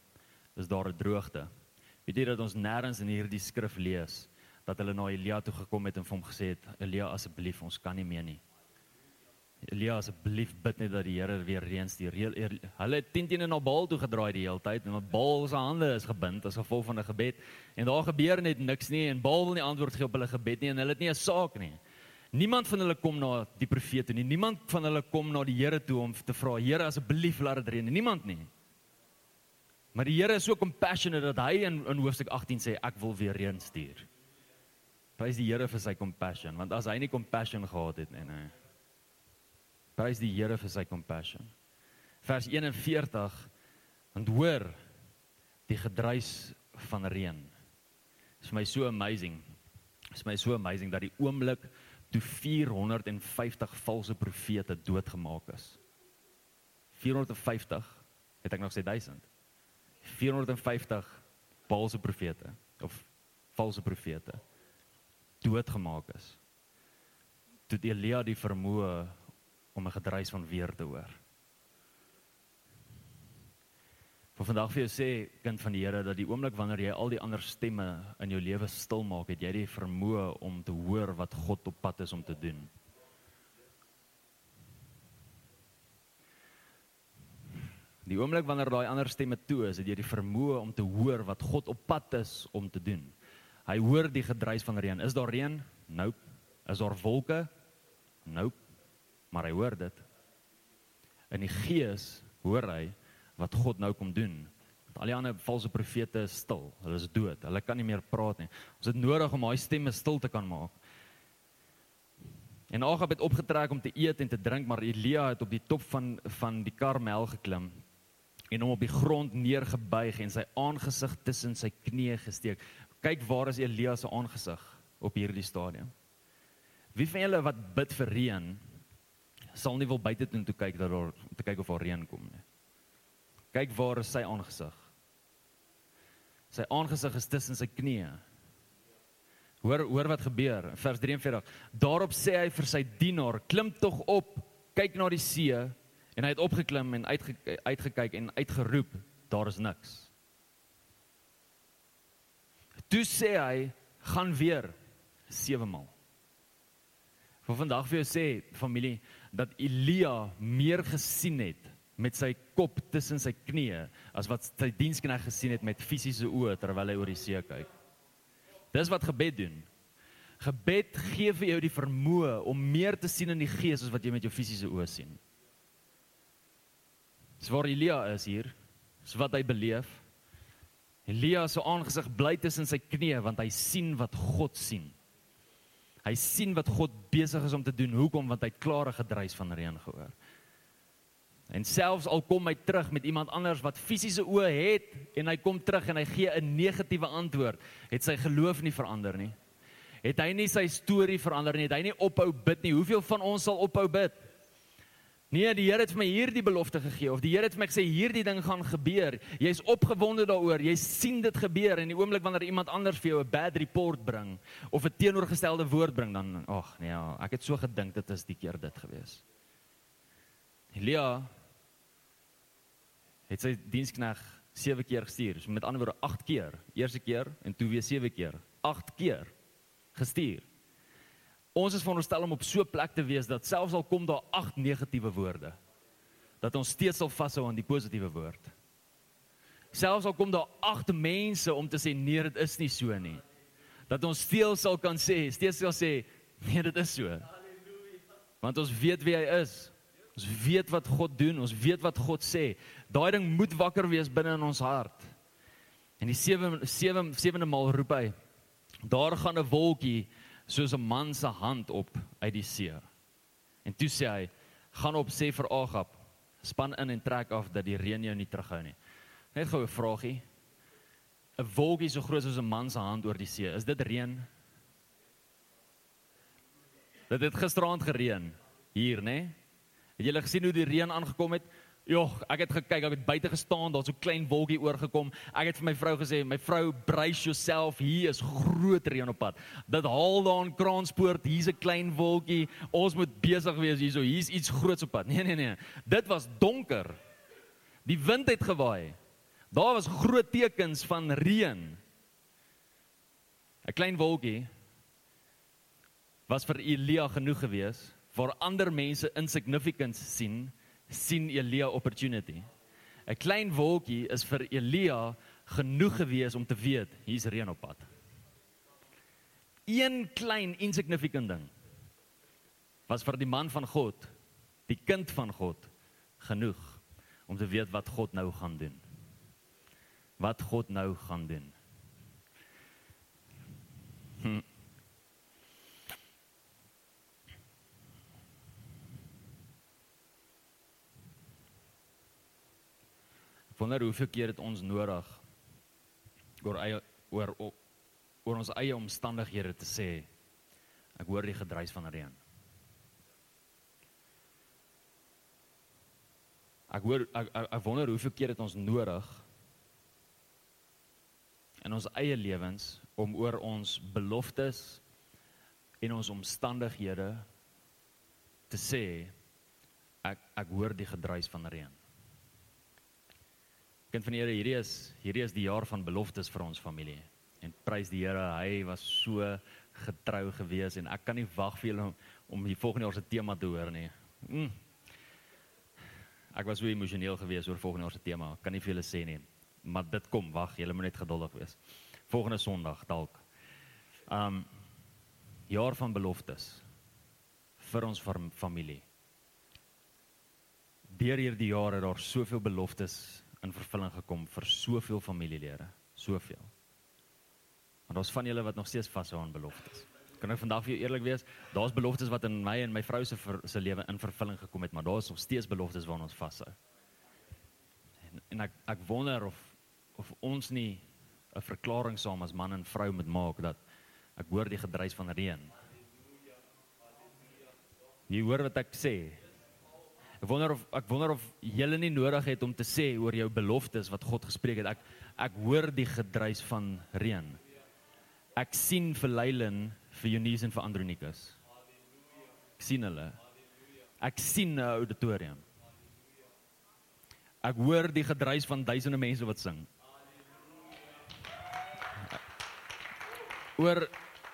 Speaker 2: is daar 'n droogte. Weet jy dat ons nêrens in hierdie skrif lees dat hulle na Elia toe gekom het en vir hom gesê het: "Elia, asseblief, ons kan nie meer nie." Elia, asseblief bid net dat die Here weer reën stuur. Hulle het teen teen na Baal toe gedraai die hele tyd en Baal se hande is gebind as gevolg van 'n gebed en daar gebeur net niks nie en Baal wil nie antwoord gee op hulle gebed nie en hulle het nie 'n saak nie. Niemand van hulle kom na die profeet toe nie. Niemand van hulle kom na die Here toe om te vra, Here asseblief laat dit reën. Niemand nie. Maar die Here is so compassionate dat hy in in hoofstuk 18 sê ek wil weer reën stuur. Prys die Here vir sy compassion, want as hy nie compassion gehad het nie, nee. Prys die Here vir sy compassion. Vers 41 want hoor die gedruis van reën. Dit is my so amazing. Dit is my so amazing dat die oomblik toe 450 valse profete doodgemaak is. 450 het ek nog sê 1000. 450 valse profete of valse profete doodgemaak is. Toe Elia die vermoë om 'n gedruis van weer te hoor. Vir vandag vir jou sê kind van die Here dat die oomblik wanneer jy al die ander stemme in jou lewe stil maak, het jy die vermoë om te hoor wat God op pad is om te doen. Die oomblik wanneer daai ander stemme toe is, het jy die vermoë om te hoor wat God op pad is om te doen. Hy hoor die gedruis van reën. Is daar reën? Nope. Is daar wolke? Nope. Maar hy hoor dit. In die gees hoor hy wat God nou kom doen. Want al die ander valse profete is stil. Hulle is dood. Hulle kan nie meer praat nie. Ons het nodig om daai stemme stil te kan maak. En Agab het opgetrek om te eet en te drink, maar Elia het op die top van van die Karmel geklim en hom op die grond neergebuig en sy aangesig tussen sy knieë gesteek. Kyk waar is Elia se aangesig op hierdie stadium. Wie van julle wat bid vir reën sal nie wil buite toe kyk dat daar te kyk of daar reën kom nie. Kyk waar is sy aangesig. Sy aangesig is tussen sy knieë. Hoor hoor wat gebeur. Vers 43. Daarop sê hy vir sy dienaar: "Klim tog op, kyk na die see." En hy het opgeklim en uitge, uitgekyk en uitgeroep, daar is niks. Toe sê hy, gaan weer sewe maal. Vir vandag vir jou sê familie dat Elia meer gesien het met sy kop tussen sy knieë as wat sy diensknegt gesien het met fisiese oë terwyl hy oor die see kyk. Dis wat gebed doen. Gebed gee vir jou die vermoë om meer te sien in die gees as wat jy met jou fisiese oë sien. Dis waar Elia is hier. Dis wat hy beleef. Elia se aangesig bly tussen sy knieë want hy sien wat God sien. Hy sien wat God besig is om te doen. Hoekom? Want hy het klare gedruis van reën gehoor. En selfs al kom hy terug met iemand anders wat fisiese oë het en hy kom terug en hy gee 'n negatiewe antwoord, het sy geloof nie verander nie. Het hy nie sy storie verander nie, het hy nie ophou bid nie. Hoeveel van ons sal ophou bid? Nee, die Here het vir my hierdie belofte gegee of die Here het vir my gesê hierdie ding gaan gebeur. Jy's opgewonde daaroor. Jy sien dit gebeur en die oomblik wanneer iemand anders vir jou 'n bad report bring of 'n teenoorgestelde woord bring dan ag nee, ja, ek het so gedink dit is die keer dit gewees. Elia het sy dienskneg 7 keer gestuur. So met ander woorde 8 keer. Eerste keer en toe weer 7 keer. 8 keer gestuur. Ons is veronderstel om op so 'n plek te wees dat selfs al kom daar agt negatiewe woorde, dat ons steeds sal vashou aan die positiewe woord. Selfs al kom daar agt mense om te sê nee, dit is nie so nie. Dat ons steeds sal kan sê, steeds sal sê nee, dit is so. Halleluja. Want ons weet wie hy is. Ons weet wat God doen, ons weet wat God sê. Daai ding moet wakker wees binne in ons hart. En die 7 7 sewende maal roep hy: Daar gaan 'n wolkie soos 'n man se hand op uit die see. En toe sê hy: "Gaan op sê vir Agab, span in en trek af dat die reën jou nie terughou nie." Net gou 'n vragie. 'n Wolkie so groot soos 'n man se hand oor die see, is dit reën? Dit het gisteraand gereën hier, né? Het julle gesien hoe die reën aangekom het? Jogg, ek het gekyk, ek het buite gestaan, daar's so 'n klein wolkie oorgekom. Ek het vir my vrou gesê, "My vrou, brace yourself, hier is groot reën op pad." Dit haal daar in Kranspoort, hier's 'n klein wolkie. Ons moet besig wees hierso. Hier's iets groots op pad. <laughs> Nee, nee, nee. Dit was donker. Die wind het gewaai. Daar was groot tekens van reën. 'n Klein wolkie was vir Elia genoeg geweest vir ander mense insignificant sien sien Elia opportunity. 'n Klein wolkie is vir Elia genoeg gewees om te weet hier's reën op pad. Een klein insignificant ding was vir die man van God, die kind van God genoeg om te weet wat God nou gaan doen. Wat God nou gaan doen. Wonder hoeveel keer het ons nodig oor eie oor oor ons eie omstandighede te sê ek hoor die gedruis van reën. Ek hoor ek, ek, ek wonder hoeveel keer het ons nodig in ons eie lewens om oor ons beloftes en ons omstandighede te sê ek ek hoor die gedruis van reën. Kind van die Here, hierdie is hierdie is die jaar van beloftes vir ons familie. En prys die Here, hy was so getrou gewees en ek kan nie wag vir julle om, om die volgende jaar se tema te hoor nie. Mm. Ek was so emosioneel gewees oor volgende jaar se tema. Kan nie vir julle sê nie. Maar dit kom, wag, julle moet net geduldig wees. Volgende Sondag dalk. Um jaar van beloftes vir ons familie. Deur hierdie jare het daar soveel beloftes in vervulling gekom vir soveel familielede, soveel. Maar daar's van julle wat nog steeds vashou aan beloftes. Kan ek vandag vir jou eerlik wees? Daar's beloftes wat in my en my vrou se se lewe in vervulling gekom het, maar daar's nog steeds beloftes waaraan ons vashou. En, en ek ek wonder of of ons nie 'n verklaring saam as man en vrou moet maak dat ek hoor die gedruis van reën. Jy hoor wat ek sê? Ek wonder of ek wonder of jy nie nodig het om te sê oor jou beloftes wat God gespreek het. Ek ek hoor die gedruis van reën. Ek sien vir Leilen, vir Eunice en vir Andronikus. Ek sien hulle. Ek sien 'n auditorium. Ek hoor die gedruis van duisende mense wat sing. Oor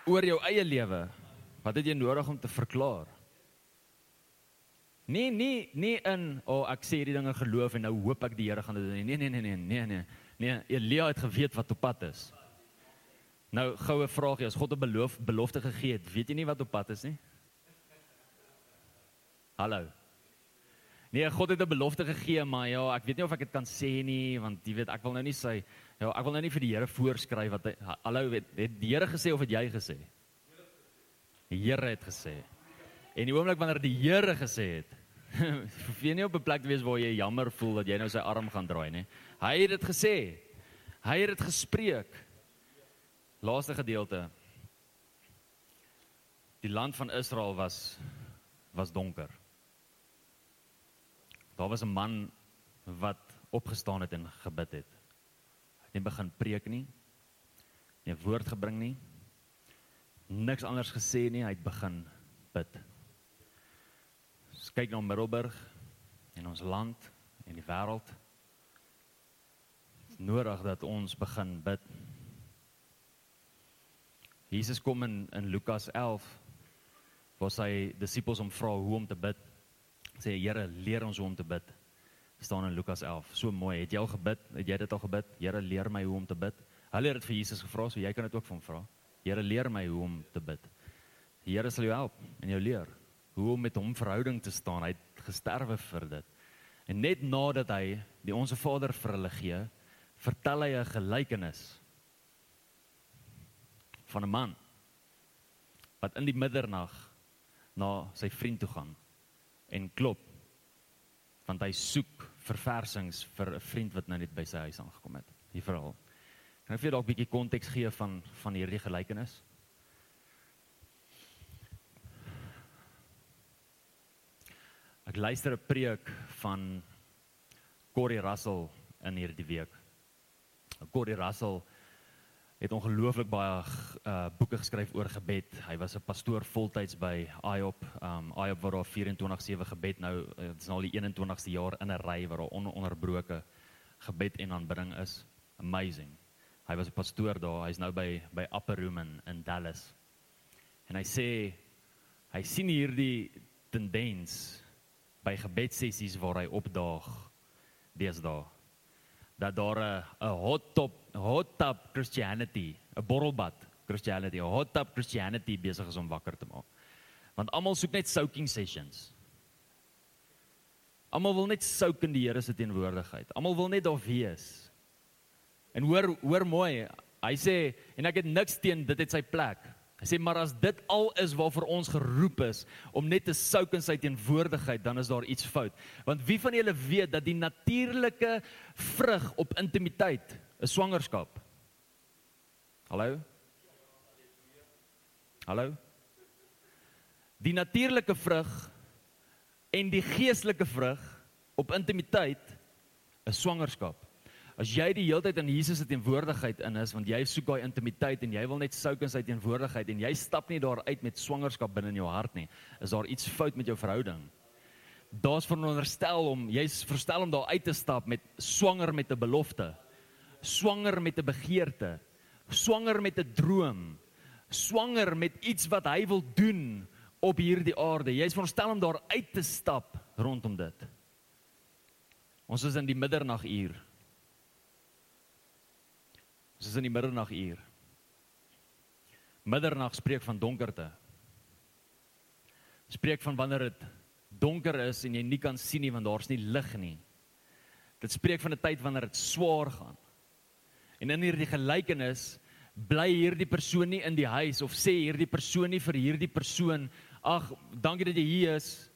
Speaker 2: oor jou eie lewe. Wat het jy nodig om te verklaar? Nee, nee, nee in o, oh, ek sê hierdie dinge geloof en nou hoop ek die Here gaan dit doen. Nee, nee, nee, nee, nee, nee. Nee, Elia het geweet wat op pad is. Nou goue vraagie, as God 'n beloof belofte gegee het, weet jy nie wat op pad is nie? Hallo. Nee, God het 'n belofte gegee, maar ja, ek weet nie of ek dit kan sê nie, want jy weet, ek wil nou nie sê ja, ek wil nou nie vir die Here voorskryf wat hy hallo weet, het die Here gesê of het jy gesê? Die Here het gesê. En die oomblik wanneer die Here gesê het, <laughs> hoef jy nie op 'n plek te wees waar jy jammer voel dat jy nou sy arm gaan draai nie. Hy het dit gesê. Hy het dit gespreek. Laaste gedeelte. Die land van Israel was was donker. Daar was 'n man wat opgestaan het en gebid het. Hy het nie begin preek nie. Nie woord gebring nie. Niks anders gesê nie, hy het begin bid. Kyk na Middelburg en ons land en die wêreld. Nodig dat ons begin bid Jesus kom in in Lukas 11 waar sy disippels hom vra hoe om te bid. Sê Here, leer ons hoe om te bid. staan in Lukas 11. So mooi. Het jy al gebid? Het jy dit al gebid? Here, leer my hoe om te bid. Hulle het dit vir Jesus gevra, so jy kan dit ook van vra. Here, leer my hoe om te bid. Die Here sal jou help en jou leer hoe om met hom verhouding te staan. Hy het gesterwe vir dit. En net nadat hy die onsse Vader vir hulle gee, vertel hy 'n gelykenis van 'n man wat in die middernag na sy vriend toe gaan en klop want hy soek verversings vir 'n vriend wat nou net by sy huis aangekom het. Die verhaal. Kan ek vir dalk 'n bietjie konteks gee van van hierdie gelykenis? Ek luister 'n preek van Corey Russell in hierdie week. Corey Russell het ongelooflik baie uh boeke geskryf oor gebed. Hy was 'n pastoor voltyds by IOP. Um IOP waar daar 24/7 gebed nou dit is nou al die 21ste jaar in 'n ry waar daar ononderbroke gebed en aanbidding is. Amazing. Hy was 'n pastoor daar. Hy's nou by by Upper Room in, in Dallas. En hy sê hy sien hierdie tendens by gebedsessies waar hy opdaag deesdae dat daar 'n hot top hot tub Christianity, 'n borrelbad Christianity, 'n hot tub Christianity besig is om wakker te maak. Want almal soek net soaking sessions. Almal wil net soak in die Here se teenwoordigheid. Almal wil net daar wees. En hoor hoor mooi, hy sê en ek het niks teen dit het sy plek. Hy sê maar as dit al is waarvoor ons geroep is om net te souk in sy teenwoordigheid, dan is daar iets fout. Want wie van julle weet dat die natuurlike vrug op intimiteit 'n swangerskap? Hallo? Hallo? Die natuurlike vrug en die geestelike vrug op intimiteit is swangerskap. As jy die hele tyd in Jesus se teenwoordigheid in is, want jy soek daai intimiteit en jy wil net souk in sy teenwoordigheid en jy stap nie daar uit met swangerskap binne in jou hart nie, is daar iets fout met jou verhouding. Daar's veronderstel om jy's verstel om daar uit te stap met swanger met 'n belofte, swanger met 'n begeerte, swanger met 'n droom, swanger met iets wat hy wil doen op hierdie aarde. Jy's veronderstel om daar uit te stap rondom dit. Ons is in die middernaguur. Ons is in die middernaguur. Middernag spreek van donkerte. Spreek van wanneer dit donker is en jy nie kan sien nie want daar's nie lig nie. Dit spreek van 'n tyd wanneer dit swaar gaan. En in hierdie gelykenis bly hierdie persoon nie in die huis of sê hierdie persoon nie vir hierdie persoon ag dankie dat jy hier is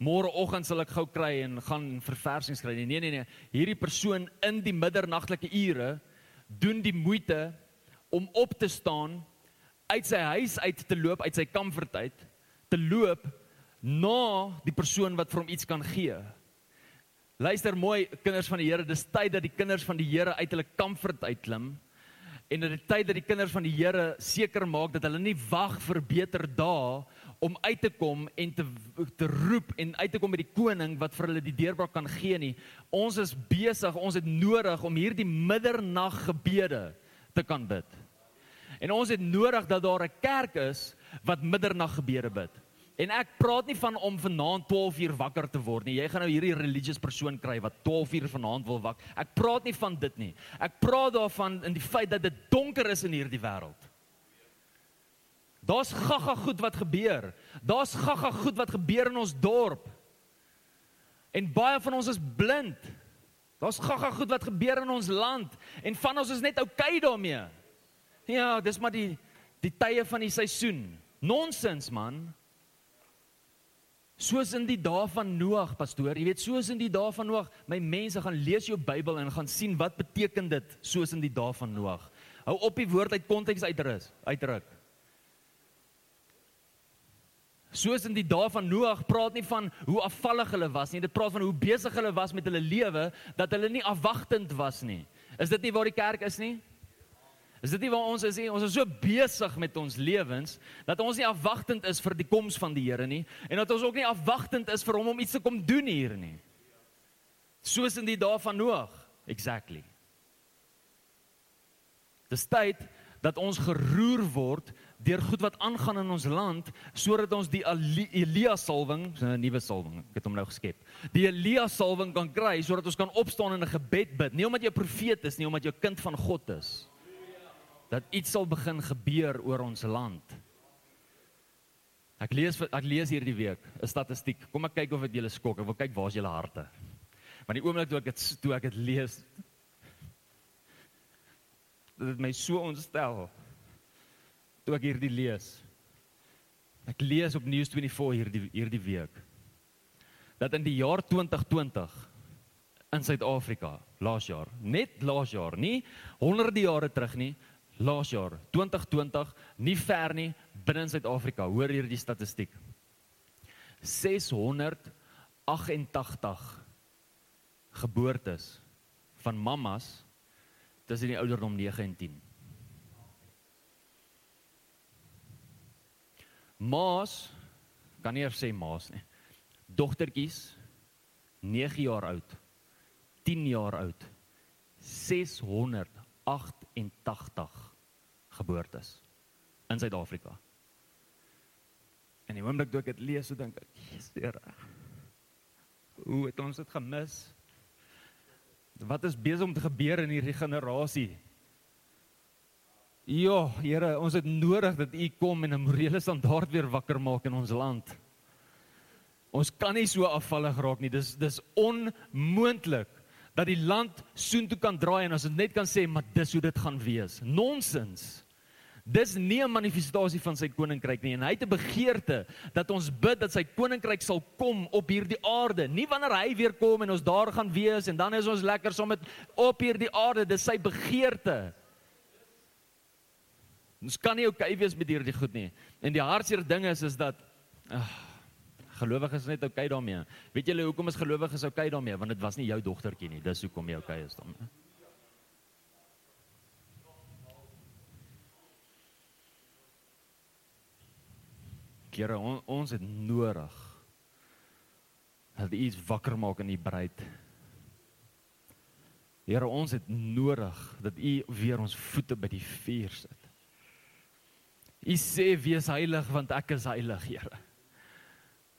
Speaker 2: môreoggend sal ek gou kry en gaan verversings kry nee nee nee hierdie persoon in die middernagtelike ure doen die moeite om op te staan uit sy huis uit te loop uit sy comfort uit te loop na die persoon wat vir hom iets kan gee. Luister mooi kinders van die Here dis tyd dat die kinders van die Here uit hulle comfort uitklim en dit is tyd dat die kinders van die Here seker maak dat hulle nie wag vir beter dae om uit te kom en te te roep en uit te kom met die koning wat vir hulle die deurbraak kan gee nie. Ons is besig, ons het nodig om hierdie middernag gebede te kan bid. En ons het nodig dat daar 'n kerk is wat middernag gebede bid. En ek praat nie van om vanaand 12 uur wakker te word nie. Jy gaan nou hierdie religious persoon kry wat 12 uur vanaand wil wak. Ek praat nie van dit nie. Ek praat daarvan in die feit dat dit donker is in hierdie wêreld. Daar's gaga goed wat gebeur. Daar's gaga goed wat gebeur in ons dorp. En baie van ons is blind. Daar's gaga goed wat gebeur in ons land en van ons is net oukei daarmee. Ja, dis maar die die tye van die seisoen. Nonsens man. Soos in die dae van Noag, pastoor, jy weet, soos in die dae van Noag, my mense gaan lees jou Bybel en gaan sien wat beteken dit soos in die dae van Noag. Hou op die woord uit konteks uitrus, uitdruk. Soos in die dae van Noag praat nie van hoe afvallig hulle was nie, dit praat van hoe besig hulle was met hulle lewe dat hulle nie afwagtend was nie. Is dit nie waar die kerk is nie? Is dit nie waar ons is nie? Ons is so besig met ons lewens dat ons nie afwagtend is vir die koms van die Here nie en dat ons ook nie afwagtend is vir hom om iets te kom doen hier nie. Soos in die dae van Noag. Exactly. Dis tyd dat ons geroer word deur goed wat aangaan in ons land sodat ons die Elia salwing, 'n nuwe salwing, ek het hom nou geskep. Die Elia salwing kan kry sodat ons kan opstaan en 'n gebed bid, nie omdat jy 'n profeet is nie, omdat jy 'n kind van God is dat iets sal begin gebeur oor ons land. Ek lees ek lees hierdie week 'n statistiek. Kom ek kyk of dit julle skok. Ek wil kyk waar is julle harte. Want die oomblik toe ek dit toe ek dit lees dit my so ontstel. Toe ek hierdie lees. Ek lees op News24 hierdie hierdie week dat in die jaar 2020 in Suid-Afrika laas jaar, net laas jaar, nie honderde jare terug nie, laas jaar 2020 nie ver nie binne in Suid-Afrika hoor hier die statistiek 688 geboortes van mammas tussen die ouderdom 9 en 10 Maas kan nie sê maas nie dogtertjies 9 jaar oud 10 jaar oud 688 geboortes in Suid-Afrika. En die oomblik toe ek dit lees, so dink ek, Jesus Here. Hoe het ons dit gemis? Wat is besig om te gebeur in hierdie generasie? Ja, Here, ons het nodig dat U kom en 'n morele standaard weer wakker maak in ons land. Ons kan nie so afvallig raak nie. Dis dis onmoontlik dat die land soontoe kan draai en ons net kan sê maar dis hoe dit gaan wees. Nonsens. Dis nie 'n manifestasie van sy koninkryk nie en hy het 'n begeerte dat ons bid dat sy koninkryk sal kom op hierdie aarde, nie wanneer hy weer kom en ons daar gaan wees en dan is ons lekker saam met op hierdie aarde, dis sy begeerte. Ons kan nie okay wees met hierdie goed nie. En die hartseer ding is is dat ag Gelowiges net oukei okay daarmee. Weet julle hoekom is gelowiges oukei okay daarmee? Want dit was nie jou dogtertjie nie. Dis hoekom jy oukei okay is daarmee. Here, on, ons het nodig dat iets wakker maak in die bruid. Here, ons het nodig dat U weer ons voete by die vuur sit. U sê wees heilig want ek is heilig, Here.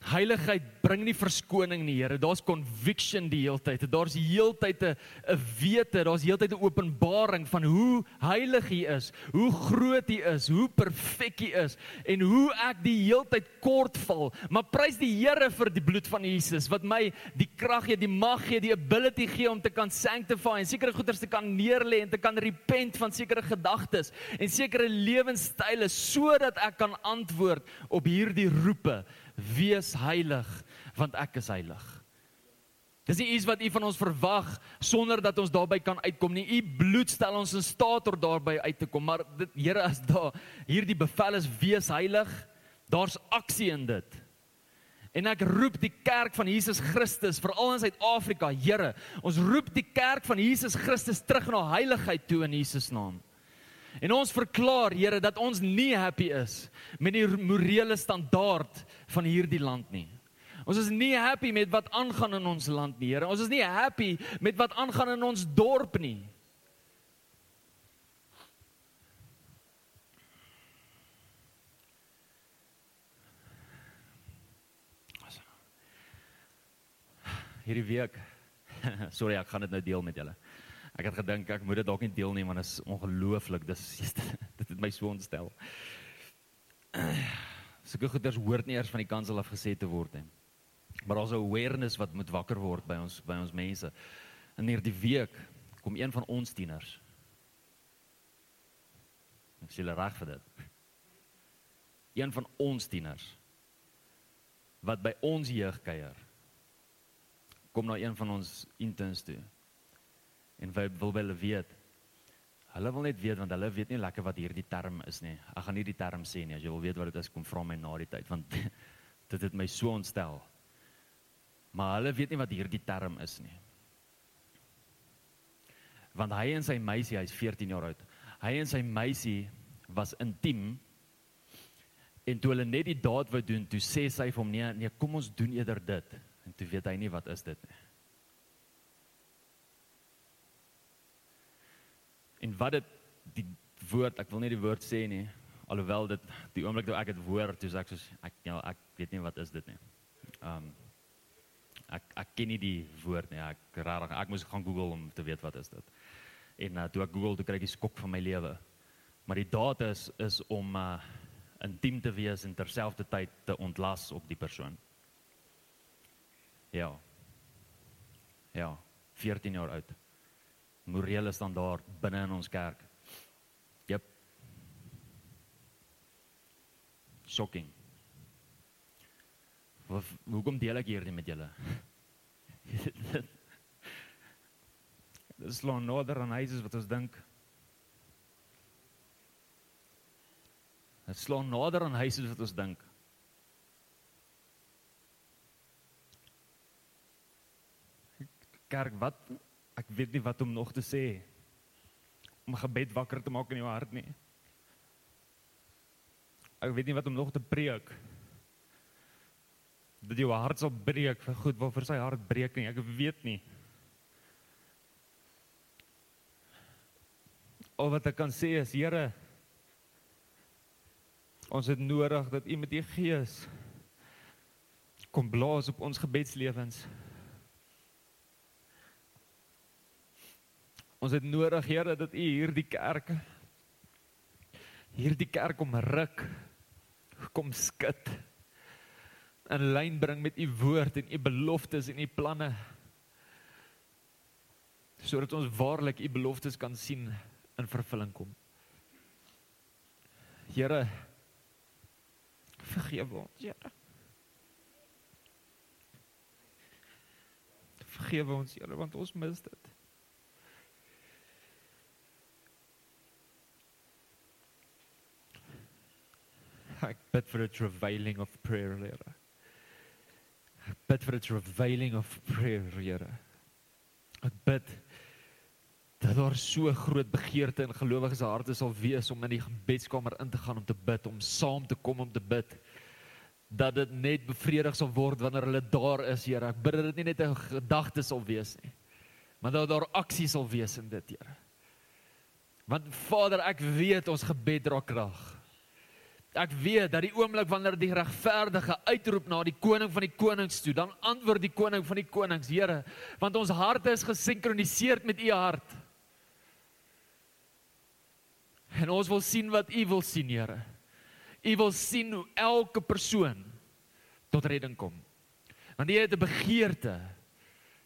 Speaker 2: Heiligheid bring nie verskoning nie, Here. Daar's conviction die heeltyd. Daar's heeltyd 'n 'n wete, daar's heeltyd 'n openbaring van hoe heilig U is, hoe groot U is, hoe perfek U is en hoe ek die heeltyd kort val. Maar prys die Here vir die bloed van Jesus wat my die krag gee, die mag gee, die ability gee om te kan sanctify en sekere goeders te kan neerlê en te kan repent van sekere gedagtes en sekere lewenstyle sodat ek kan antwoord op hierdie roepe wees heilig want ek is heilig. Dis nie iets wat u van ons verwag sonder dat ons daarby kan uitkom nie. U bloed stel ons in staat om daarby uit te kom, maar dit Here as daar hierdie bevel is wees heilig, daar's aksie in dit. En ek roep die kerk van Jesus Christus veral in Suid-Afrika, Here, ons roep die kerk van Jesus Christus terug na heiligheid toe in Jesus naam. En ons verklaar, Here, dat ons nie happy is met die morele standaard van hierdie land nie. Ons is nie happy met wat aangaan in ons land nie, Here. Ons is nie happy met wat aangaan in ons dorp nie. Hierdie week. <laughs> Sorry, ek gaan dit nou deel met julle. Ek het gedink ek moet dit dalk nie deel nie want dit is ongelooflik. Dis <laughs> dit het my so ontstel. <clears throat> Sulke goeders hoort nie eers van die kansel af gesê te word nie. Maar daar's 'n awareness wat moet wakker word by ons by ons mense. In hierdie week kom een van ons tieners. Ek sê reg vir dit. <laughs> Een van ons tieners wat by ons jeug kuier. Kom na een van ons interns toe en wil wil hulle weet. Hulle wil net weet want hulle weet nie lekker wat hierdie term is nie. Ek gaan nie die term sê nie. As jy wil weet wat dit is, kom vra my na die tyd want <laughs> dit het my so ontstel. Maar hulle weet nie wat hierdie term is nie. Want hy en sy meisie, hy's 14 jaar oud. Hy en sy meisie was intiem. En toe hulle net die daad wou doen, toe sê sy vir hom nee, nee, kom ons doen eerder dit. En toe weet hy nie wat is dit nie. Wat dit die woord, ek wil nie die woord sê nie, alhoewel dit die oomblik toe ek dit hoor, toe sê ek soos ek ja, ek weet nie wat is dit nie. Um ek ek ken nie die woord nie. Ek rarig, ek moes gaan Google om te weet wat is dit. En uh, toe ek Google toe kry ek die skok van my lewe. Maar die daad is is om uh intiem te wees en terselfdertyd te ontlas op die persoon. Ja. Ja, 14 jaar oud morele standaard binne in ons kerk. Jep. Shocking. Wat hoekom deel ek hierdie met julle? <laughs> Dis slaan nader aan huise wat ons dink. Dit slaan nader aan huise wat ons dink. Kerk, wat ek weet nie wat om nog te sê om gebed wakker te maak in jou hart nie. Ek weet nie wat om nog te preek. Dat jou hart sal breek vir goed waarvoor sy hart breek nie. Ek weet nie. Al wat ek kan sê is Here ons het nodig dat U met U Gees kom blaas op ons gebedslewens. Ons het nodig Here dat U hierdie kerk hierdie kerk kom ruk kom skud in lyn bring met U woord en U beloftes en U planne sodat ons waarlik U beloftes kan sien in vervulling kom. Here vergewe ons, Here. Vergewe ons, Here, want ons mis dit. Ek bid vir 'n travailing of prayer Here. bid vir 'n travailing of prayer, Here. Ek bid dat daar so groot begeerte in gelowiges harte sal wees om in die gebedskamer in te gaan om te bid, om saam te kom om te bid. Dat dit net bevredig sal word wanneer hulle daar is, Here. Ek bid dat dit nie net 'n gedagte sal wees nie, maar dat daar aksie sal wees in dit, Here. Want Vader, ek weet ons gebed dra krag. Ek weet dat die oomblik wanneer die regverdige uitroep na die koning van die konings toe, dan antwoord die koning van die konings, Here, want ons harte is gesinkroniseer met u hart. En ons wil sien wat u wil sien, Here. U wil sien hoe elke persoon tot redding kom. Want u het 'n begeerte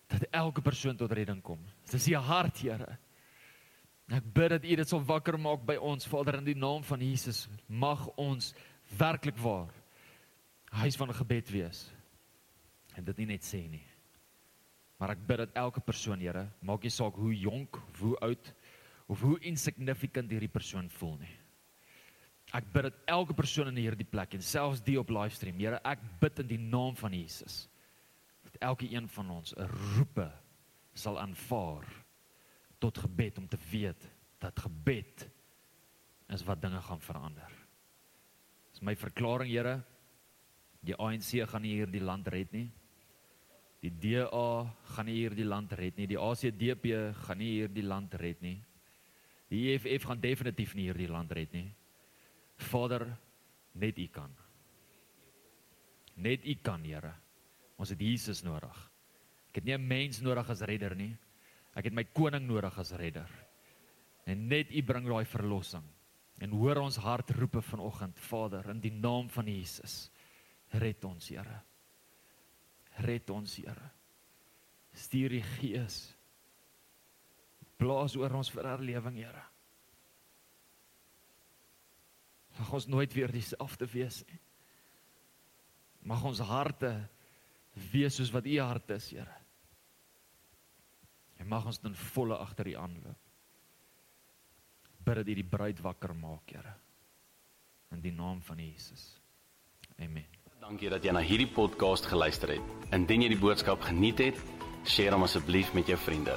Speaker 2: dat elke persoon tot redding kom. Dis u hart, Here. Ek bid dat U dit sal wakker maak by ons Vader in die naam van Jesus. Mag ons werklik waar huis van gebed wees. En dit nie net sê nie. Maar ek bid dat elke persoon, Here, maak nie saak hoe jonk, hoe oud of hoe insignificant hierdie persoon voel nie. Ek bid dat elke persoon in hierdie plek en selfs die op livestream, Here, ek bid in die naam van Jesus dat elke een van ons 'n roepe sal aanvaar tot gebed om te weet dat gebed is wat dinge gaan verander. Dis my verklaring, Here. Die ANC gaan nie hierdie land red nie. Die DA gaan nie hierdie land red nie. Die ACDP gaan nie hierdie land red nie. Die EFF gaan definitief nie hierdie land red nie. Vader, net U kan. Net U kan, Here. Ons het Jesus nodig. Ek het nie 'n mens nodig as redder nie. Ek het my koning nodig as redder. En net U bring daai verlossing. En hoor ons hartroepe vanoggend, Vader, in die naam van Jesus. Red ons, Here. Red ons, Here. Stuur die Gees. Blaas oor ons vir herlewing, Here. Mag ons nooit weer dieselfde wees nie. Mag ons harte wees soos wat U hart is, Here. En mag ons dan volle agter U aanloop. Bid dat U die bruid wakker maak, Here. In die naam van Jesus. Amen.
Speaker 1: Dankie dat jy na hierdie podcast geluister het. Indien jy die boodskap geniet het, deel hom asseblief met jou vriende.